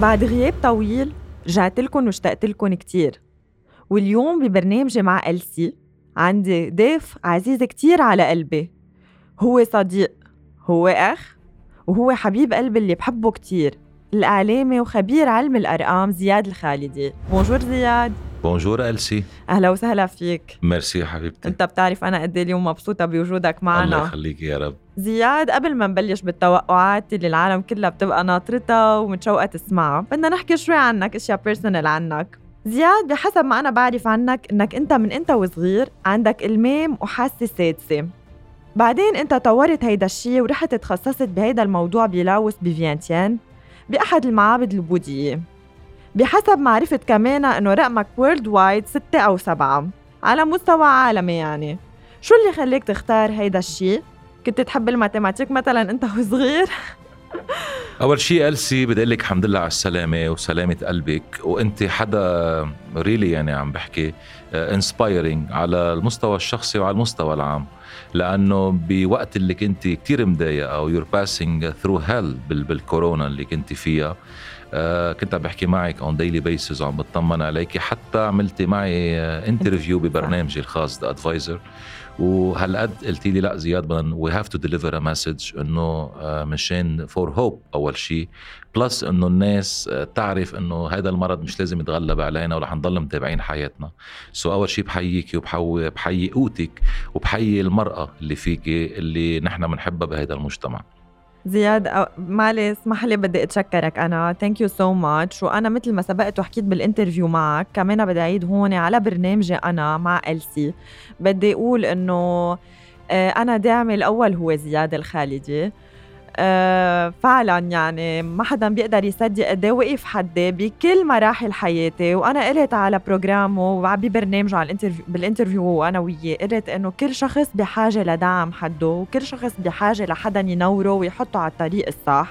بعد غياب طويل رجعت لكم واشتقت لكم كتير. واليوم ببرنامجي مع ألسي عندي ضيف عزيز كتير على قلبي. هو صديق هو أخ وهو حبيب قلبي اللي بحبه كتير. الإعلامي وخبير علم الأرقام زياد الخالدي. bonjour زياد bonjour ألسي أهلا وسهلا فيك. ميرسي حبيبتي. أنت بتعرف أنا قد إيه اليوم مبسوطة بوجودك معنا. الله يخليك يا رب. زياد قبل ما نبلش بالتوقعات اللي العالم كلها بتبقى ناطرتها ومتشوقة تسمعها بدنا نحكي شوي عنك أشياء personnel عنك. زياد بحسب ما أنا بعرف عنك إنك أنت من أنت وصغير عندك إلهام وحاسة سادسة. بعدين أنت طورت هيدا الشيء ورحت تخصصت بهيدا الموضوع بلاوس بفيانتيان بأحد المعابد البوذيه بحسب ما عرفت كمان إنه رقمك worldwide ستة أو سبعة. على مستوى عالمي يعني. شو اللي خليك تختار هيدا الشيء كنت تحب ال mathématiques مثلا أنت وصغير؟ أول شيء السي بدي أقول لك الحمد لله على السلامة وسلامة قلبك. وأنت حدا really يعني عم بحكي inspiring على المستوى الشخصي وعلى المستوى العام. لأنه بوقت اللي كنت كثير مضايقة أو you're passing through hell بالكورونا اللي كنت فيها آه كنت عم بحكي معك on daily basis وعم بطمن عليك. حتى عملتي معي interview ببرنامجي الخاص The Advisor وهالقد قلت لي لا زياد بدنا we have to deliver a message إنه مشان for hope أول شيء plus إنه الناس تعرف إنه هذا المرض مش لازم يتغلب علينا ورح نضل متابعين حياتنا. so أول شيء بحييكي وبحيي قوتك وبحيي المرأة اللي فيكي اللي نحن بنحبها بهذا المجتمع. زياد معليش اسمح لي بدي أتشكرك أنا. thank you so much وأنا مثل ما سبقت وحكيت بال interview معك كمان بدي أعيد هون على برنامجي أنا مع السي بدي أقول إنه آه، أنا داعمي الأول هو زياد الخالدي فعلا يعني ما حدا بيقدر يصدق قد إيه وقف حدي بكل مراحل حياتي. وأنا قلت على program ه ببرنامجه على ال interview بال interview وأنا وياه قلت إنه كل شخص بحاجة لدعم حده وكل شخص بحاجة لحدا ينوره ويحطه على الطريق الصح.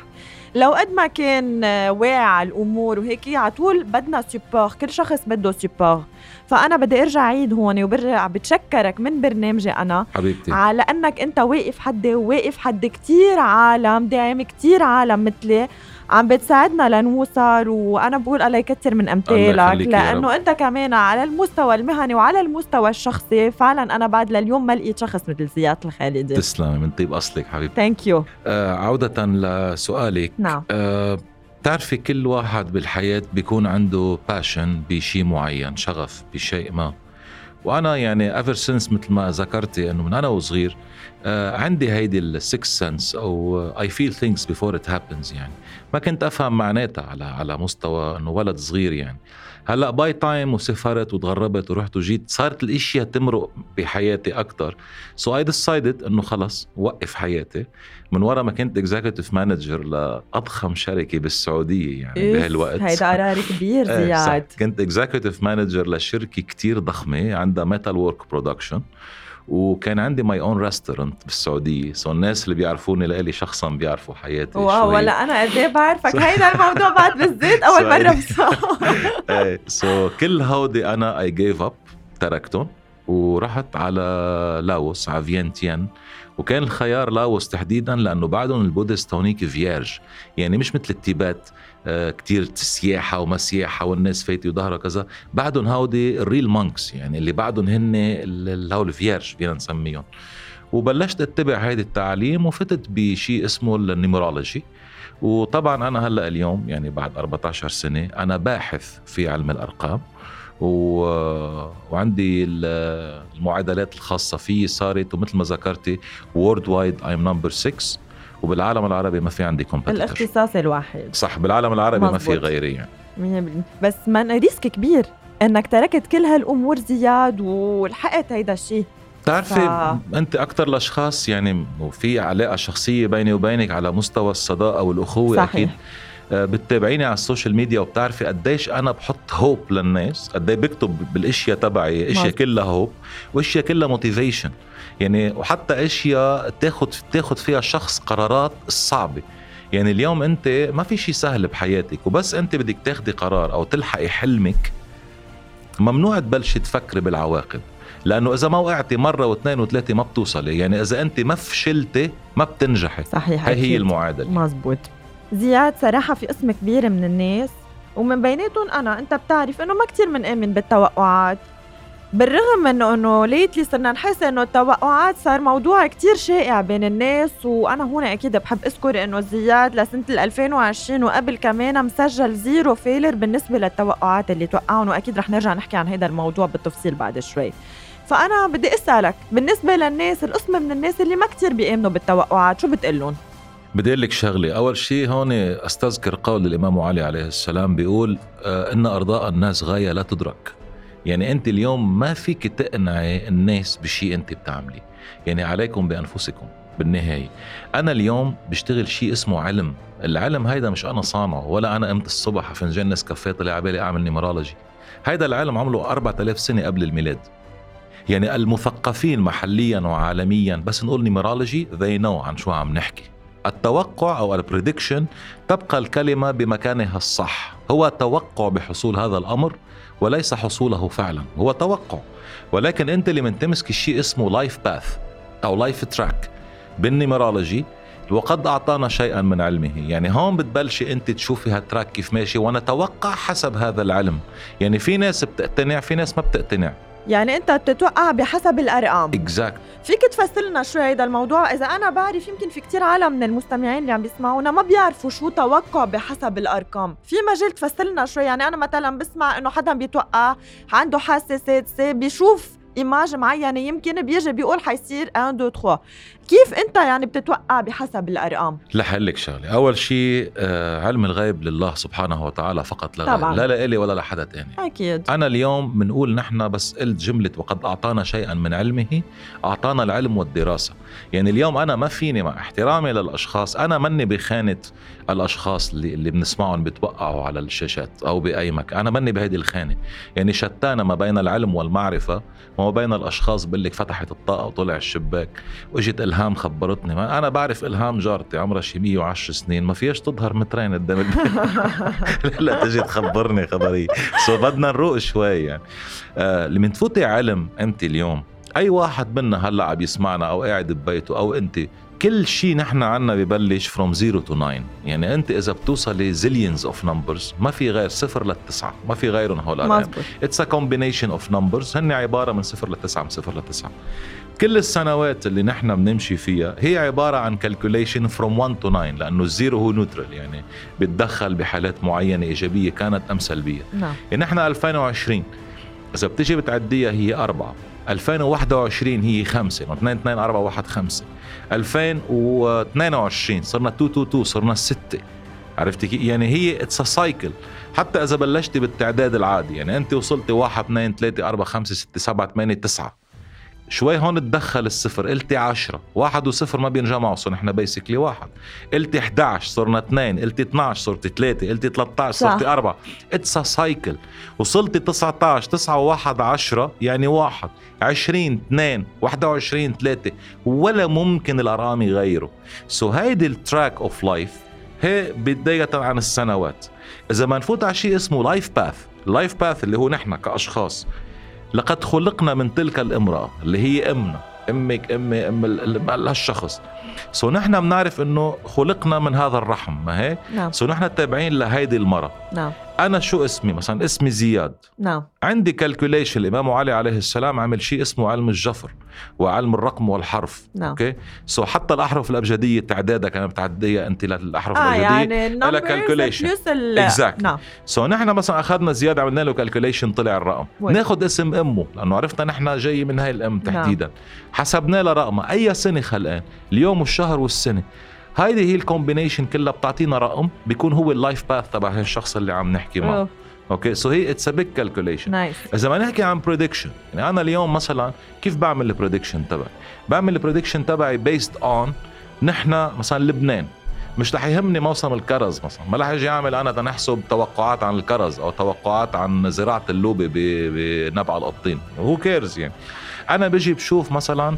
لو قد ما كان واعي على الأمور وهيك على طول بدنا support كل شخص بده support فأنا بدي أرجع عيد هون وبرجع بتشكرك من برنامجي أنا حبيبتي. على أنك أنت واقف حدي وواقف حد كتير عالم داعم كتير عالم مثلي. عم بتساعدنا لنوصل وأنا بقول الله يكثر من أمثالك لأنه أنت كمان على المستوى المهني وعلى المستوى الشخصي فعلا أنا بعد لليوم ما لقيت شخص مثل زياد الخالدي تسلمي من طيب أصلك حبيبتي. ثانك يو آه عودة لسؤالك. نعم. آه بتعرفي كل واحد بالحياة بيكون عنده passion بشيء معين شغف بشيء ما. وأنا يعني ever since مثل ما ذكرتي إنه من أنا وصغير آه عندي هيدي ال sixth sense أو I feel things before it happens يعني. ما كنت أفهم معناتها على على مستوى إنه ولد صغير يعني. هلا by time وسافرت وتغربت ورحت وجيت صارت الإشياء تمرق بحياتي أكثر so I decided إنه خلص وقف حياتي. من ورا ما كنت executive manager لأضخم شركة بالسعودية يعني بهالوقت. هيدا قرار كبير إيه، زياد. كنت executive manager لشركة كتير ضخمة عندها metal work production وكان عندي my own restaurant بالسعودية. so الناس اللي بيعرفوني لإلي شخصا بيعرفوا حياتي wow ولا أنا قد إيه بعرفك؟ هيدا الموضوع بعد بالزيت أول مره إيه so كل هودي أنا I gave up تركتهم ورحت على لاوس على فينتيان وكان الخيار لاوس تحديدا لأنه بعدهم ال Buddhists هونيك vierge يعني مش مثل التيبت. كتير سياحة وما سياحة والناس فايتة وظهرها كذا. بعدهم هودي ال real monks يعني اللي بعدهم هن هول ال vierge فينا نسميهم. وبلشت أتبع هيدي التعليم وفتت بشيء اسمه ال numerology. وطبعا أنا هلأ اليوم يعني بعد 14 سنة أنا باحث في علم الأرقام. و... وعندي المعادلات الخاصة فيه صارت ومثل ما ذكرتي worldwide I'm number 6 وبالعالم العربي ما في عندي competitor الاختصاص الواحد. صح بالعالم العربي مزبوط. ما في غيري. يعني 100% بس من risk كبير إنك تركت كل هالامور زياد ولحقت هيدا الشيء. بتعرفي ف... أنت أكثر الأشخاص يعني وفي علاقة شخصية بيني وبينك على مستوى الصداقة والأخوة صحيح. أكيد. آه، بتتابعيني على ال social media وبتعرفي قديش أنا بحط hope للناس قد بكتب بالإشياء تبعي إشياء كلها hope وإشياء كلها motivation يعني وحتى اشياء تاخذ تاخذ فيها شخص قرارات الصعبه يعني اليوم انت ما في شيء سهل بحياتك وبس انت بدك تاخدي قرار أو تلحقي حلمك ممنوع تبلشي تفكري بالعواقب. لأنه إذا ما وقعتي مرة واثنين وثلاثة ما بتوصلي. يعني إذا أنت ما فشلتي ما بتنجحي. صحيح هي هي المعادلة. مزبوط. زياد صراحة في قسم كبير من الناس ومن بيناتهم أنا أنت بتعرف إنه ما كتير منآمن بالتوقعات. بالرغم من إنه lately صرنا نحس إنه التوقعات صار موضوع كتير شائع بين الناس وأنا هون أكيد بحب أذكر إنه زياد لسنة 2020 وقبل كمان مسجل zero failure بالنسبة للتوقعات اللي توقعهم واكيد رح نرجع نحكي عن هذا الموضوع بالتفصيل بعد شوي. فأنا بدي أسألك بالنسبة للناس القسم من الناس اللي ما كتير بيآمنوا بالتوقعات شو بتقلن بدي أقول لك شغلة. أول شيء هون أستذكر قول الإمام علي عليه السلام بيقول آه، إن أرضاء الناس غاية لا تدرك. يعني أنت اليوم ما فيك تقنعي الناس بشيء أنت بتعمليه يعني عليكم بأنفسكم بالنهاية. أنا اليوم بشتغل شيء اسمه علم. العلم هيدا مش أنا صانعه ولا أنا قمت الصبح فنجان نسكافيه طلع على بالي أعمل نيمرولوجي. هيدا العلم عمله 4000 سنة قبل الميلاد. يعني المثقفين محليا وعالميا بس نقول numerology they know عن شو عم نحكي. التوقع أو ال prediction تبقى الكلمة بمكانها الصح. هو توقع بحصول هذا الأمر وليس حصوله فعلا هو توقع. ولكن أنت اللي من تمسك الشيء اسمه life path أو life track بال numerology وقد أعطانا شيئا من علمه. يعني هون بتبلشي أنت تشوفي هال track كيف ماشي ونتوقع حسب هذا العلم. يعني في ناس بتقتنع في ناس ما بتقتنع. يعني انت بتتوقع بحسب الأرقام. اكزاكت فيك تفسر لنا شوي هذا الموضوع؟ إذا أنا بعرف يمكن في كتير عالم من المستمعين اللي عم بيسمعونا ما بيعرفوا شو توقع بحسب الأرقام. في مجال تفسر لنا شوي؟ يعني أنا مثلا بسمع إنه حدا بيتوقع عنده حاسة سادسة بيشوف ايماج معينة يمكن بيجي بيقول حيصير 1 2 3 كيف انت يعني بتتوقع بحسب الأرقام؟ رح لك شغلة. أول شيء آه علم الغيب لله سبحانه وتعالى فقط لا طبعا. لا لإلي ولا لحدا تاني. أكيد. أنا اليوم بنقول نحن بس قلت جملة وقد أعطانا شيئا من علمه أعطانا العلم والدراسة. يعني اليوم أنا ما فيني مع احترامي للأشخاص. أنا مني بخانة الأشخاص اللي اللي بنسمعهم بتوقعوا على الشاشات أو بأي مكان. أنا مني بهيدي الخانة. يعني شتانة ما بين العلم والمعرفة وما بين الأشخاص بقول لك فتحت الطاقة وطلع الشباك. وإجت إلهام خبرتني. ما أنا بعرف إلهام جارتي عمرها شي 110 سنين ما فيهاش تظهر مترين قدام لا تجي تخبرني خبرية. so بدنا نروق شوي يعني. آه لما تفوتي علم انت اليوم أي واحد منا هلأ عم يسمعنا أو قاعد ببيته أو انت كل شيء نحن عنا ببلش from zero to 9 يعني انت إذا بتوصلي zillions of numbers ما في غير صفر للتسعه ما في غيرهم هول الارقام it's a combination of numbers هن عبارة من صفر لتسعة من صفر لتسعة. كل السنوات اللي نحن بنمشي فيها هي عبارة عن calculation from 1 to 9 لأنه ال zero هو neutral يعني بتدخل بحالات معينة إيجابية كانت أم سلبية نعم. يعني نحن 2020 إذا بتيجي بتعديها هي أربعة. 2021 هي خمسة 2 2 4 1 5 2022 صرنا 2 2 2 صرنا 6 عرفتي كيف؟ يعني هي it's cycle حتى إذا بلشتي بالتعداد العادي يعني انت وصلتي 1 2 3 4 5 6 7 8 9 شوي هون تدخل الصفر قلتي 10 واحد وصفر ما بينجمعوا صرنا نحن basically واحد. قلتي 11 صرنا اثنين. قلتي 12 صرتي ثلاثة. قلتي 13 صرتي أربعة. it's cycle وصلتي 19 9 و1 10 يعني واحد. 20 2 21 3 ولا ممكن الأرقام يغيروا. so هيدي ال track of life هي بداية عن السنوات. إذا ما نفوت على شيء اسمه life path ال life path اللي هو نحن كأشخاص. لقد خلقنا من تلك الامرأة اللي هي أمنا. أمك أمي أم هالشخص. so نحن بنعرف إنه خلقنا من هذا الرحم ما هيك؟ نعم. so نحن تابعين لهيدي المرة نعم. أنا شو اسمي؟ مثلا اسمي زياد. نعم. عندي calculation الإمام علي عليه السلام عمل شيء اسمه علم الجفر وعلم الرقم والحرف. نعم. okay؟ so حتى الأحرف الأبجدية تعدادها كانت بتعديها أنت للاحرف آه الأبجدية يعني لها ال Exactly. نعم. so نحن مثلا أخذنا زياد عملنا له calculation طلع الرقم. ناخذ اسم أمه لأنه عرفنا نحن جاي من هاي الأم تحديدا. حسبنا لها رقمها أي سنة خلقان؟ اليوم والشهر والسنة. هيدي هي ال combination كلها بتعطينا رقم بيكون هو ال life path تبع الشخص اللي عم نحكي معه. أوه، okay؟ so هي it's a big calculation إذا ما نحكي عن prediction يعني أنا اليوم مثلا كيف بعمل ال prediction تبعي؟ بعمل ال prediction تبعي based on نحن مثلا لبنان. مش رح يهمني موسم الكرز مثلا. ما رح أجي أعمل أنا تنحسب توقعات عن الكرز أو توقعات عن زراعة اللوبيا بنبع القطين. هو كيرز يعني؟ أنا بجي بشوف مثلا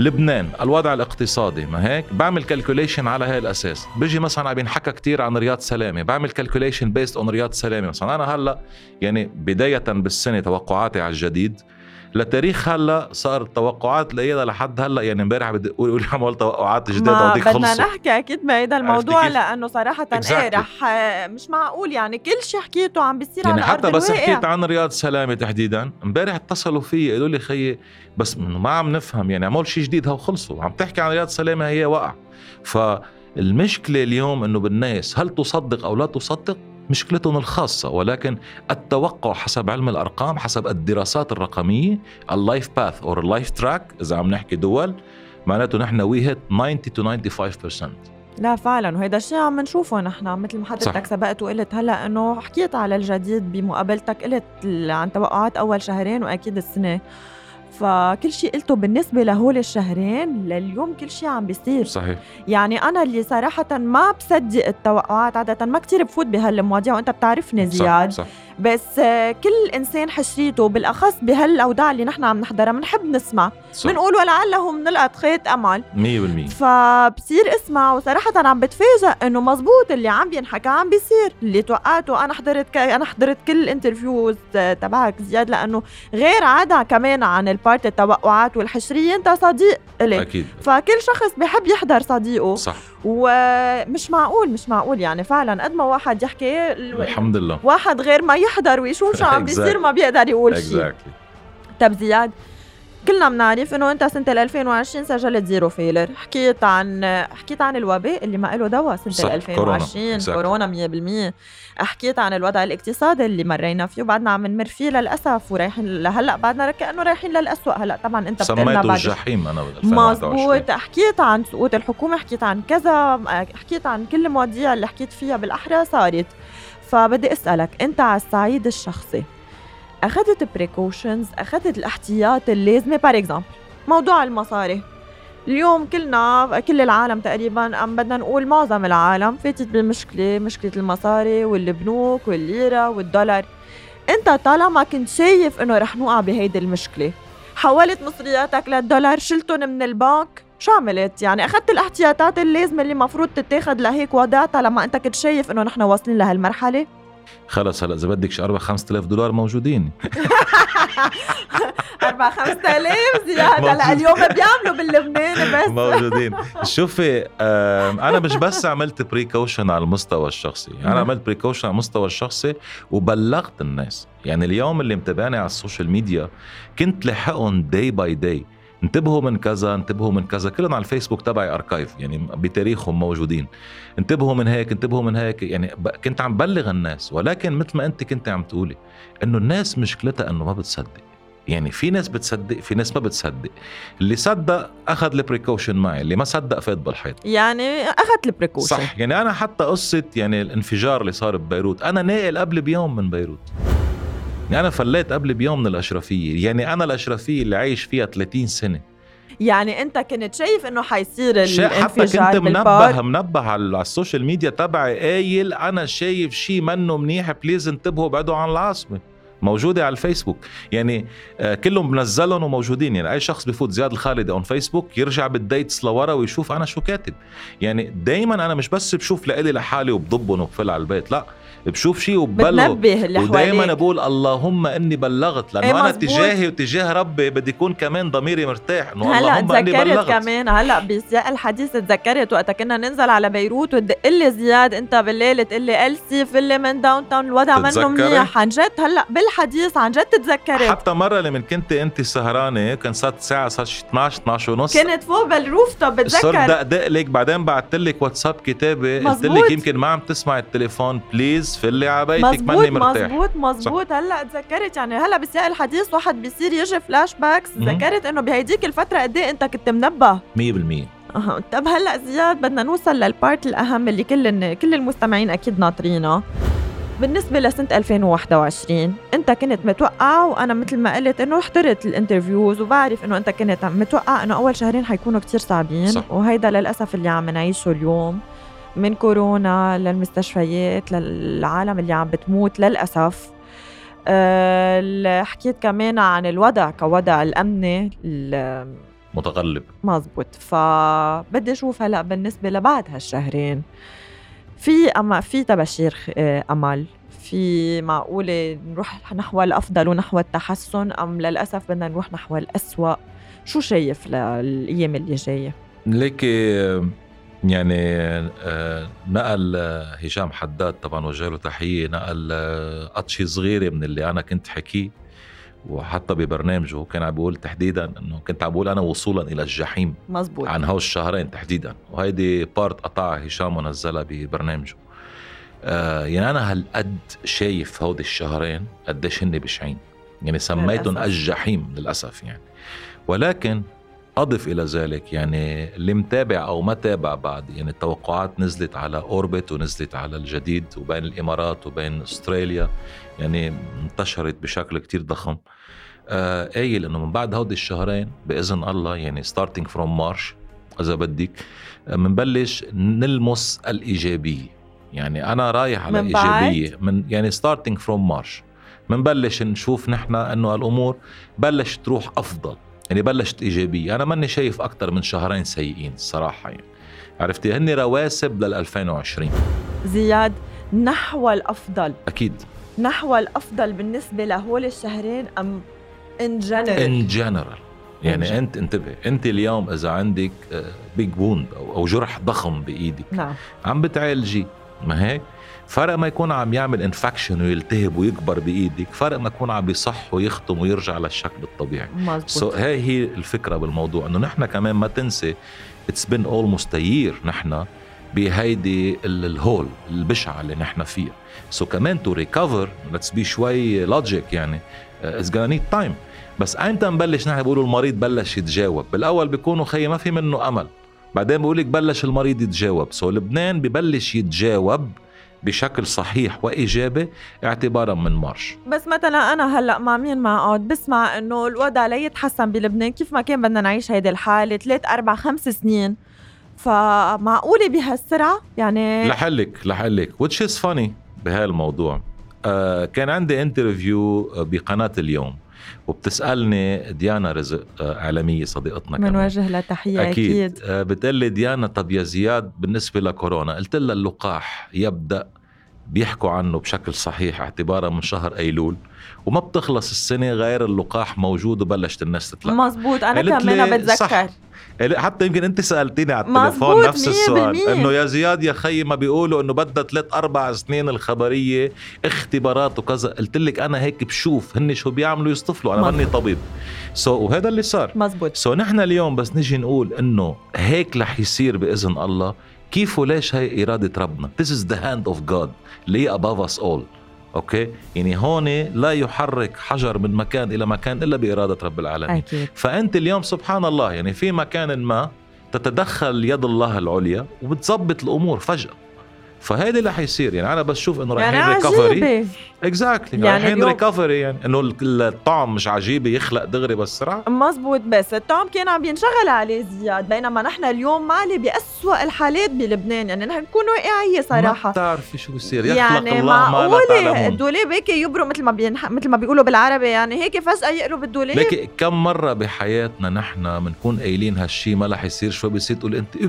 لبنان الوضع الاقتصادي ما هيك؟ بعمل كالكوليشن على هاي الأساس. بيجي مثلا عم بينحكى كتير عن رياض سلامة. بعمل كالكوليشن بيست اون رياض سلامة. مثلا أنا هلأ يعني بداية بالسنة توقعاتي على الجديد لتاريخ هلا صار التوقعات لقيها لحد هلا يعني امبارح بدي أقول عمل توقعات جديدة ما بدك بدنا خلصوا نحكي أكيد بهيدا الموضوع؟ لأنه صراحة إيه Exactly. رح مش معقول يعني كل شيء حكيته عم بيصير يعني على حتى بس الواقع. حكيت عن رياض سلامة تحديدا امبارح اتصلوا في قالوا لي خيي بس ما عم نفهم يعني عمول شيء جديد هو خلصوا عم تحكي عن رياض سلامة هي وقع فالمشكلة اليوم إنه بالناس هل تصدق أو لا تصدق مشكلتهم الخاصة ولكن التوقع حسب علم الأرقام حسب الدراسات الرقمية ال life path أو ال life track إذا عم نحكي دول معناته نحن we hit 90 to 95% لا فعلا. وهيدا الشيء عم نشوفه نحن مثل ما حضرتك سبقت وقلت. هلأ إنه حكيت على الجديد بمقابلتك قلت عن توقعات أول شهرين وأكيد السنة. فكل شيء قلته بالنسبة لهول الشهرين لليوم كل شيء عم بيصير. صحيح. يعني أنا اللي صراحة ما بصدق التوقعات عادة ما كتير بفوت بهالمواضيع وأنت بتعرفني زياد. صح, صح. بس كل إنسان حشريته بالأخص بهالأوضاع اللي نحن عم نحضرها بنحب نسمع. بنقول ولعله بنلقط خيط أمل. 100% فبصير أسمع وصراحة عم بتفاجئ إنه مزبوط اللي عم بينحكى عم بيصير. اللي توقعته أنا حضرت ك... أنا حضرت كل ال interviews تبعك زياد لأنه غير عدا كمان عن ال part التوقعات والحشرية أنت صديق إلي. أكيد. فكل شخص بحب يحضر صديقه. صح. ومش معقول مش معقول يعني فعلا قد ما واحد يحكي ال- الحمد لله واحد غير ما يحضر ويشوف شو عم بيصير. ما بيقدر يقول شيء. طب زياد كلنا بنعرف إنه أنت سنة 2020 سجلت zero failure حكيت عن حكيت عن الوباء اللي ما له دواء سنة صح، 2020 كورونا. كورونا 100% حكيت عن الوضع الاقتصادي اللي مرينا فيه وبعدنا عم نمر فيه للأسف ورايحين لهلأ. بعدنا كانه رايحين للاسوء هلأ طبعا أنت سميته بعد الجحيم أنا بال 2021 مزبوط حكيت عن سقوط الحكومة حكيت عن كذا حكيت عن كل المواضيع اللي حكيت فيها بالأحرى صارت. فبدي أسألك أنت على الصعيد الشخصي أخذت precautions أخذت الاحتياط اللازمة par exemple موضوع المصاري اليوم كلنا كل العالم تقريبا عم بدنا نقول معظم العالم فاتت بمشكلة مشكلة المصاري والبنوك والليرة والدولار أنت طالما كنت شايف إنه رح نوقع بهيدي المشكلة حولت مصرياتك للدولار شلتهم من البنك شو عملت؟ يعني أخذت الاحتياطات اللازمة اللي المفروض تتاخد لهيك وضعتها لما أنت كنت شايف إنه نحن واصلين لهالمرحلة؟ خلص هلا إذا بدك شي 4 5000 دولار موجودين. 4 5000 زيادة هلا اليوم بيعملوا باللبناني بس. موجودين. شوفي أنا مش بس عملت precaution على المستوى الشخصي. أنا. عملت precaution على المستوى الشخصي وبلغت الناس. يعني اليوم اللي متابعني على ال social media كنت لحقهم day by day انتبهوا من كذا انتبهوا من كذا. كلهم على الفيسبوك تبعي archive يعني بتاريخهم موجودين. انتبهوا من هيك انتبهوا من هيك. يعني كنت عم بلغ الناس ولكن مثل ما انت كنت عم تقولي إنه الناس مشكلتها إنه ما بتصدق. يعني في ناس بتصدق في ناس ما بتصدق. اللي صدق أخذ ال precaution معي اللي ما صدق فات بالحيط. يعني اخذت ال precaution صح. يعني أنا حتى قصة يعني الانفجار اللي صار ببيروت أنا ناقل قبل بيوم من بيروت. يعني أنا فليت قبل بيوم من الأشرفية يعني أنا الأشرفية اللي عايش فيها 30 سنة. يعني أنت كنت شايف إنه حيصير حتى كنت منبه منبه على ال social media تبعي قايل أنا شايف شيء منه منيح please انتبهوا ابعدوا عن العاصمة. موجودة على الفيسبوك. يعني آه كلهم بنزلهم وموجودين. يعني أي شخص بفوت زياد الخالدي on فيسبوك يرجع بال dates لورا ويشوف أنا شو كاتب. يعني دائما أنا مش بس بشوف لإلي لحالي وبضبهم وبفل على البيت لا. بشوف شيء وببلغ بتنبه اللي ودائما بقول اللهم إني بلغت لأنه إيه أنا مزبوط. تجاهي وتجاه ربي بدي يكون كمان ضميري مرتاح. إنه هلأ اللهم إني تذكرت كمان هلأ بسياق الحديث تذكرت وقتها كنا ننزل على بيروت وتدق لي زياد أنت بالليل تقول لي السي فلي من downtown الوضع منه؟ منيح. عن جد هلأ بالحديث عن جد تتذكرت. حتى مرة لما كنت أنت سهرانة كان صارت الساعة صارت شي 12 12 ونص. كنت فوق بال rooftop صرت بتذكر دقدق لك بعدين بعت لك واتساب كتابة قلت. لك يمكن ما عم تسمع التليفون please فلي على بيتك مزبوط ماني مرتاح. مزبوط مزبوط هلأ تذكرت يعني هلأ بسياق الحديث واحد بيصير يجي flashbacks. تذكرت إنه بهيديك الفترة قد إيه أنت كنت منبه. 100% أها. طب هلأ زياد بدنا نوصل لل part الأهم اللي كل كل المستمعين أكيد ناطرينه. بالنسبة لسنة 2021 أنت كنت متوقع وأنا مثل ما قلت إنه حضرت ال interviews وبعرف إنه أنت كنت متوقع إنه أول شهرين حيكونوا كتير صعبين. صح. وهيدا للأسف اللي عم نعيشه اليوم. من كورونا للمستشفيات للعالم اللي عم بتموت للأسف. أه ال- حكيت كمان عن الوضع كوضع الأمني ال- متغلب. مزبوط. فبدي أشوف هلأ بالنسبة لبعد هالشهرين. في أما في تبشير آه، أمل. في معقولة نروح نحو الأفضل ونحو التحسن أم للأسف بدنا نروح نحو الأسوأ؟ شو شايف للأيام اللي جاية؟ ليك يعني آه، نقل هشام حداد طبعا وجه له تحية نقل قطشة صغيرة من اللي أنا كنت حكيه وحتى ببرنامجه. كان عم بيقول تحديدا إنه كنت عم بقول أنا وصولا إلى الجحيم مزبوط عن هول الشهرين تحديدا. وهيدي بارت قطعها هشام ونزلها ببرنامجه. آه يعني أنا هالقد شايف هودي الشهرين قديش هن بشعين. يعني سميتهم الجحيم للأسف يعني. ولكن أضف إلى ذلك يعني اللي متابع أو ما تابع بعد يعني التوقعات نزلت على أوربت ونزلت على الجديد وبين الإمارات وبين أستراليا يعني انتشرت بشكل كتير ضخم. آه قايل إنه من بعد هودي الشهرين بإذن الله يعني starting from March إذا بدك بنبلش نلمس الإيجابية. يعني أنا رايح على من إيجابية من يعني starting from March بنبلش نشوف نحن إنه الأمور بلشت تروح أفضل. يعني بلشت إيجابية. أنا ماني شايف أكثر من شهرين سيئين الصراحه يعني عرفتي؟ هن رواسب لل 2020 زياد نحو الأفضل. أكيد. نحو الأفضل بالنسبة لهول الشهرين أم in general in general يعني أنت انتبه أنت اليوم إذا عندك big آه، wound أو جرح ضخم بإيدك نعم. عم بتعالجي. ما هيك فرق ما يكون عم يعمل infection ويلتهب ويكبر بإيدك فرق ما يكون عم بيصح ويختم ويرجع للشكل الطبيعي. مزبوط so هاي هي الفكرة بالموضوع إنه نحن كمان ما تنسي it's been almost year نحن بهيدي ال hole البشعة اللي نحن فيها. so so كمان to recover let's be شوي logic يعني it's gonna need time بس ايمتى نبلش نحن بيقولوا المريض بلش يتجاوب. بالأول بيكونوا خيي ما في منه أمل. بعدين بقول لك بلش المريض يتجاوب. so لبنان ببلش يتجاوب بشكل صحيح وإيجابي اعتبارا من March. بس مثلا أنا هلأ مع مين معقد بسمع إنه الوضع لا يتحسن بلبنان. كيف ما كان بدنا نعيش هيدي الحالة؟ ثلاث أربع خمس سنين. فمعقولة بهالسرعة؟ يعني لحلك لحلك which is funny بهالموضوع. آه كان عندي interview بقناة اليوم. وبتسألني ديانا رزق آه، إعلامية صديقتنا بنوجه لها تحية أكيد, أكيد. آه بتقول لي ديانا طب يا زياد بالنسبة لكورونا قلت لها اللقاح يبدأ بيحكوا عنه بشكل صحيح اعتبارا من شهر ايلول وما بتخلص السنة غير اللقاح موجود وبلشت الناس تتلقى. مزبوط أنا كمان بتذكر. صح. حتى يمكن أنت سالتيني على التليفون نفس السؤال إنه يا زياد يا خيي ما بيقولوا إنه بدها ثلاث أربع سنين الخبرية اختبارات وكذا. قلت لك أنا هيك بشوف هن شو بيعملوا يصطفلوا أنا ماني طبيب. so so, وهذا اللي صار. مزبوط. so so, نحن اليوم بس نجي نقول إنه هيك رح يصير بإذن الله. كيف وليش هي إرادة ربنا؟ This is the hand of God. اللي هي above us all okay يعني هون لا يحرك حجر من مكان إلى مكان إلا بإرادة رب العالمين. أكيد. فأنت اليوم سبحان الله يعني في مكان ما تتدخل يد الله العليا وبتظبط الأمور فجأة. فهيدي اللي حيصير. يعني أنا بس شوف إنه رايحين يعني recovery exactly يعني رايحين recovery يعني إنه الطعم مش عجيبة يخلق دغري بسرعة مزبوط بس. الطعم كان عم ينشغل عليه زياد بينما نحن اليوم مالي بأسوأ الحالات بلبنان. يعني نحن نكون واقعية صراحة. ما بتعرفي شو بصير. يخلق يعني الله ما لا تعلمون. الدولاب هيك يبرم مثل ما بينح... مثل ما بيقولوا بالعربي. يعني هيك فجأة يقروا بالدولاب لكن كم مرة بحياتنا نحن بنكون قايلين هالشيء ما رح يصير؟ شو بصير تقول أنت إيه؟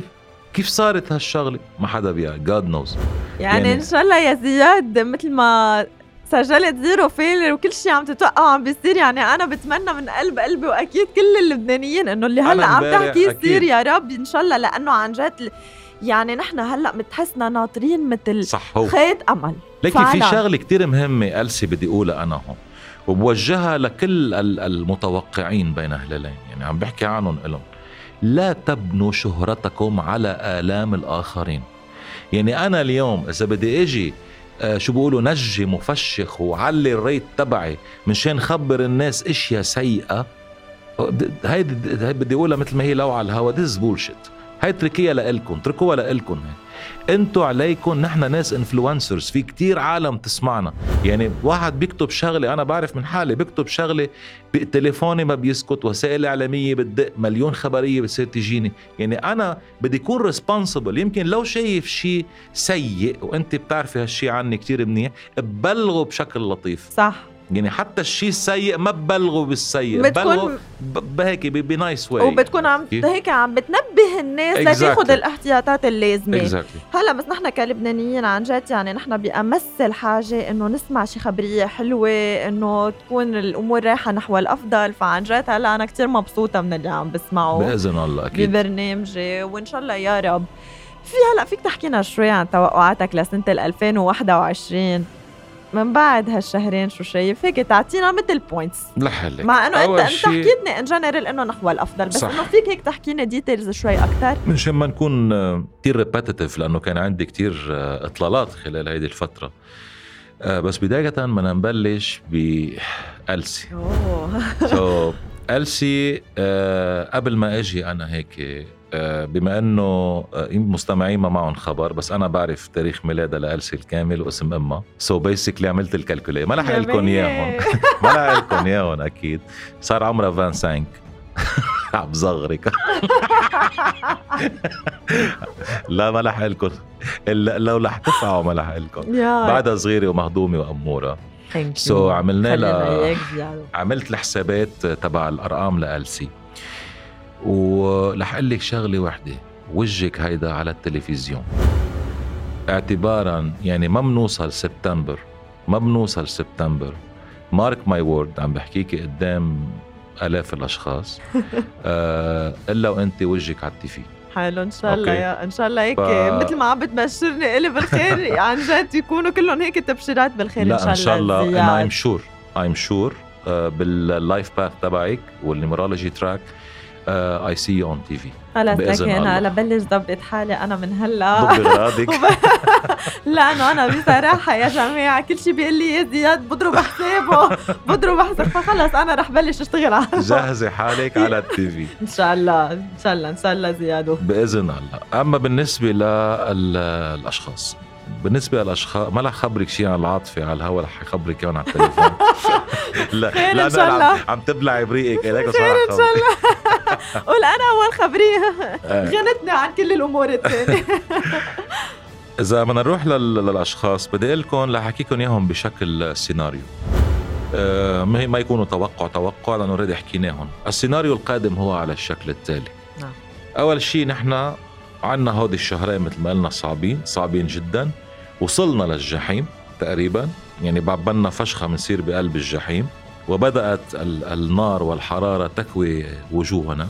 كيف صارت هالشغلة؟ ما حدا بيعرف God knows يعني, يعني إن شاء الله يا زياد مثل ما سجلت zero failure وكل شيء عم تتوقع وعم بيصير يعني أنا بتمنى من قلب قلبي وأكيد كل اللبنانيين إنه اللي هلأ عم تحكي يصير يا رب إن شاء الله لأنه عن جد يعني نحن هلأ متحسنا ناطرين مثل صح هو. خيط أمل. لكن في شغلة كتير مهمة ألسي بدي أقولها أنا هون وبوجهها لكل المتوقعين بين هلالين يعني عم بحكي عنهم لهم لا تبنوا شهرتكم على آلام الآخرين. يعني أنا اليوم إذا بدي أجي آه شو بيقولوا نجي مفشخ وعلي الريت تبعي مشان خبر الناس إشياء سيئة هيدي بدي أقولها مثل ما هي لو على الهوا this bullshit هاي اتركيها لإلكم اتركوها لإلكم هي أنتوا عليكم نحن ناس influencers في كتير عالم تسمعنا. يعني واحد بيكتب شغلة أنا بعرف من حالي بيكتب شغلة تليفوني ما بيسكت وسائل إعلامية بتدق مليون خبرية بتصير تجيني. يعني أنا بدي أكون responsible يمكن لو شايف شيء سيء وأنت بتعرفي هالشيء عني كتير منيح ببلغه بشكل لطيف. صح. يعني حتى الشيء السيء ما ببلغوا بالسيء. بتكون بهيك بنايس واي وبتكون عم هيك عم بتنبه الناس exactly. لتاخذ الاحتياطات اللازمة. Exactly. هلا بس نحن كلبنانيين عن جد يعني نحن بأمس الحاجة إنه نسمع شي خبرية حلوة إنه تكون الأمور رايحة نحو الأفضل. فعن جد هلا أنا كثير مبسوطة من اللي عم بسمعه بإذن الله أكيد. ببرنامجي. وإن شاء الله يا رب. في هلا فيك تحكينا شوي عن توقعاتك لسنة 2021 من بعد هالشهرين شو شايف؟ هيك تعطينا مثل points لحلك. مع إنه انت أنت حكيتني in general إنه نحو الأفضل بس إنه فيك هيك تحكينا details شوي أكثر منشان ما نكون كثير repetitive لأنه كان عندي كثير آه، إطلالات خلال هيدي الفترة. آه، بس بداية بدنا نبلش بألسي so ألسي قبل ما أجي أنا هيك آه، بما انه آه، مستمعين ما معهم خبر بس أنا بعرف تاريخ ميلادها لألسي الكامل واسم أمها. so so basically عملت ال calcul ما رح لكم إياهم. ما رح لكم إياهم أكيد. صار عمرها 25 عم بصغرك لا ما لح لكم. لو رح تفعوا ما لح لكم. بعدها صغيرة ومهضومة وأمورة. سو so عملنا لها عملت الحسابات تبع الأرقام لألسي. ورح أقول لك شغلة وحدة. وجهك هيدا على التلفزيون. اعتبارا يعني ما بنوصل سبتمبر. ما بنوصل سبتمبر. mark my word عم بحكيكي قدام آلاف الأشخاص. آه إلا وأنت وجهك على ال TV حلو إن شاء الله يا إن شاء الله هيك ف... مثل ما عم بتبشرني إلي بالخير عن جد يكونوا كلهم هيك تبشيرات بالخير لا إن شاء الله ان شاء الله I'm sure I'm sure بال life path تبعك وال numerology track I see you on TV خلص لكن أنا بلش ضبط حالي أنا من هلأ. ضبط اغراضك لأنه أنا بصراحة يا جماعة كل شيء بيقول لي يا زياد بضرب حسابه بضرب حساب فخلص أنا رح بلش أشتغل على جهزي حالك على التي في إن شاء الله إن شاء الله إن شاء الله زياد. بإذن الله. أما بالنسبة للأشخاص. بالنسبة للأشخاص ما رح خبرك شيء عن العاطفة على الهوا رح خبرك اياهم على التليفون. لا لا إن شاء الله. عم تبلعي بريقك خير إن شاء الله. قول أنا أول خبريه آه. غنتني عن كل الأمور الثانية. إذا بدنا نروح للأشخاص بدي أقول لكم لحكيكم إياهم بشكل سيناريو. أه ما يكونوا توقع توقع لأنه already حكيناهم. السيناريو القادم هو على الشكل التالي. نعم. أول شيء نحن عنا هودي الشهرين مثل ما قلنا صعبين صعبين جدا. وصلنا للجحيم تقريبا. يعني بعبالنا فشخة بنصير بقلب الجحيم وبدأت النار والحرارة تكوي وجوهنا.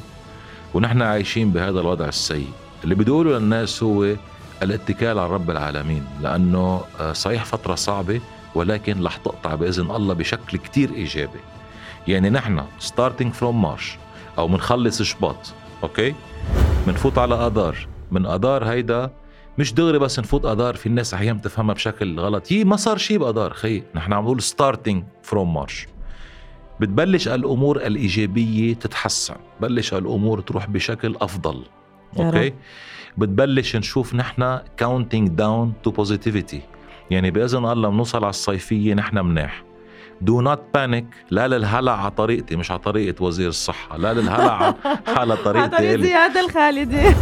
ونحن عايشين بهذا الوضع السيء. اللي بدي أقوله للناس هو الاتكال على رب العالمين لأنه آه، صحيح فترة صعبة ولكن رح تقطع بإذن الله بشكل كتير إيجابي. يعني نحن starting from March أو منخلص شباط أوكي؟ منفوت على أدار من أدار هيدا مش دغري بس نفوت أدار في الناس أحيانا بتفهمها بشكل غلط. هي ما صار شيء بأدار خي. نحن عم نقول starting from March بتبلش الأمور الإيجابية تتحسن. بلش الأمور تروح بشكل أفضل. أوكي؟ بتبلش نشوف نحن counting down to positivity يعني بإذن الله بنوصل على الصيفية نحن مناح do not panic لا للهلع على طريقتي مش على طريقة وزير الصحة. لا للهلع على طريقتي على طريقة زياد الخالدي